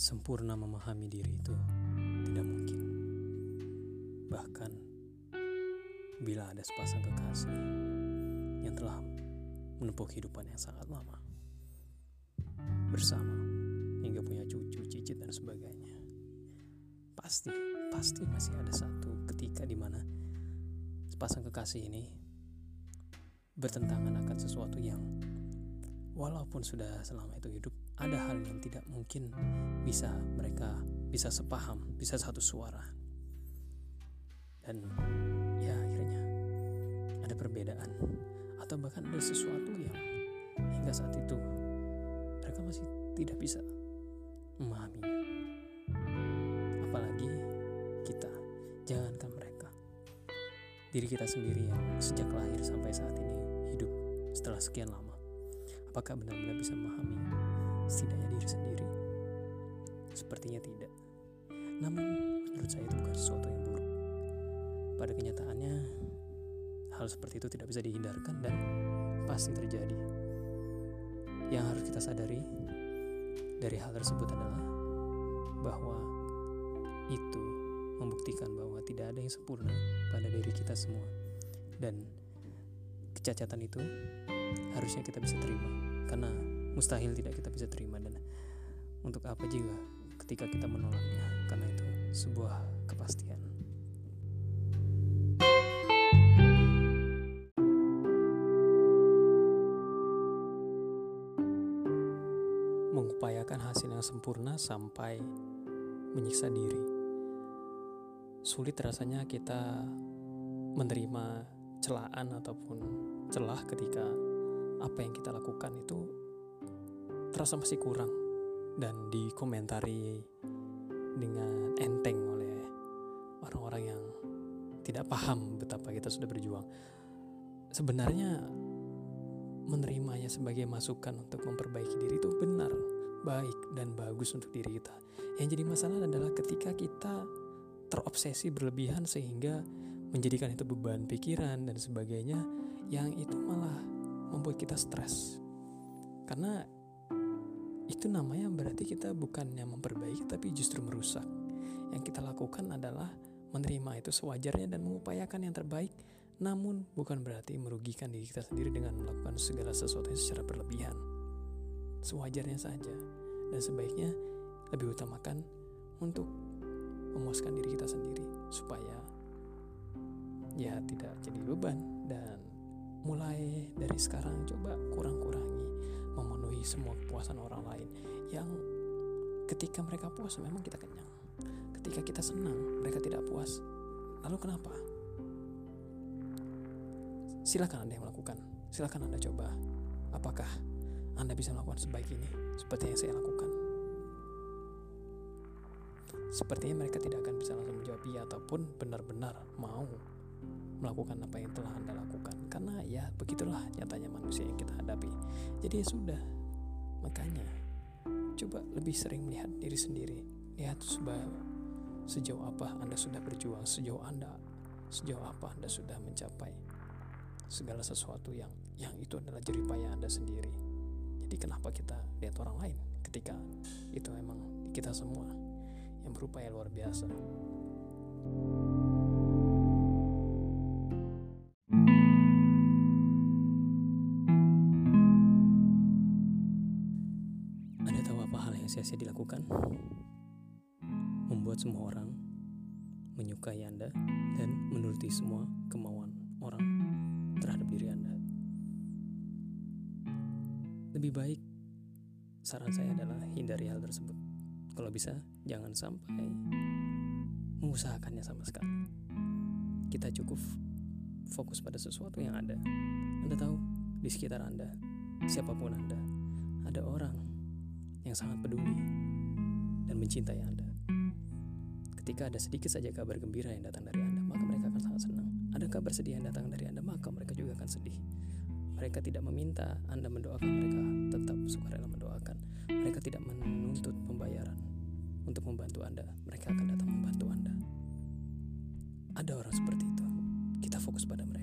sempurna memahami diri itu tidak mungkin. Bahkan bila ada sepasang kekasih yang telah menempuh kehidupan yang sangat lama bersama hingga punya cucu, cicit dan sebagainya. Pasti, pasti masih ada satu ketika di mana sepasang kekasih ini bertentangan akan sesuatu yang walaupun sudah selama itu hidup ada hal yang tidak mungkin bisa mereka bisa sepaham, bisa satu suara. Dan ya akhirnya ada perbedaan atau bahkan ada sesuatu yang hingga saat itu mereka masih tidak bisa memahaminya. Apalagi kita, jangankan mereka. Diri kita sendiri yang sejak lahir sampai saat ini hidup setelah sekian lama. Apakah benar-benar bisa memahami setidaknya diri sendiri? Sepertinya tidak. Namun, menurut saya itu bukan sesuatu yang buruk. Pada kenyataannya, hal seperti itu tidak bisa dihindarkan dan pasti terjadi. Yang harus kita sadari dari hal tersebut adalah bahwa itu membuktikan bahwa tidak ada yang sempurna pada diri kita semua. Dan kecacatan itu harusnya kita bisa terima karena mustahil tidak kita bisa terima. Dan untuk apa juga ketika kita menolaknya? Karena itu sebuah kepastian. Mengupayakan hasil yang sempurna sampai menyiksa diri. Sulit rasanya kita menerima celaan ataupun celah ketika apa yang kita lakukan itu terasa masih kurang dan dikomentari dengan enteng oleh orang-orang yang tidak paham betapa kita sudah berjuang. Sebenarnya menerimanya sebagai masukan untuk memperbaiki diri itu benar, baik dan bagus untuk diri kita. Yang jadi masalah adalah ketika kita terobsesi berlebihan sehingga menjadikan itu beban pikiran dan sebagainya yang itu malah membuat kita stres. Karena itu namanya berarti kita bukannya memperbaiki tapi justru merusak. Yang kita lakukan adalah menerima itu sewajarnya dan mengupayakan yang terbaik, namun bukan berarti merugikan diri kita sendiri dengan melakukan segala sesuatu secara berlebihan. Sewajarnya saja, dan sebaiknya lebih utamakan untuk memuaskan diri kita sendiri supaya ya tidak jadi beban dan mulai dari sekarang coba semua kepuasan orang lain yang ketika mereka puas memang kita kenyang. Ketika kita senang mereka tidak puas. Lalu kenapa? Silakan anda yang melakukan. Silakan anda coba. Apakah anda bisa melakukan sebaik ini? Seperti yang saya lakukan. Sepertinya mereka tidak akan bisa langsung menjawab iya ataupun benar-benar mau melakukan apa yang telah Anda lakukan. Karena ya begitulah nyatanya manusia yang kita hadapi. Jadi ya sudah. Makanya coba lebih sering melihat diri sendiri. Lihat sejauh apa Anda sudah berjuang, sejauh Anda sejauh apa Anda sudah mencapai segala sesuatu yang yang itu adalah jeripaya Anda sendiri. Jadi kenapa kita lihat orang lain ketika itu memang kita semua yang berupaya luar biasa. Sia-sia dilakukan, membuat semua orang menyukai Anda dan menuruti semua kemauan orang terhadap diri Anda. Lebih baik saran saya adalah hindari hal tersebut. Kalau bisa, jangan sampai mengusahakannya sama sekali. Kita cukup fokus pada sesuatu yang ada. Anda tahu di sekitar Anda, siapa pun Anda, ada orang yang sangat peduli dan mencintai Anda. Ketika ada sedikit saja kabar gembira yang datang dari Anda, maka mereka akan sangat senang. Ada kabar sedih yang datang dari Anda, maka mereka juga akan sedih. Mereka tidak meminta Anda mendoakan, mereka tetap sukarela mendoakan. Mereka tidak menuntut pembayaran untuk membantu Anda, mereka akan datang membantu Anda. Ada orang seperti itu. Kita fokus pada mereka.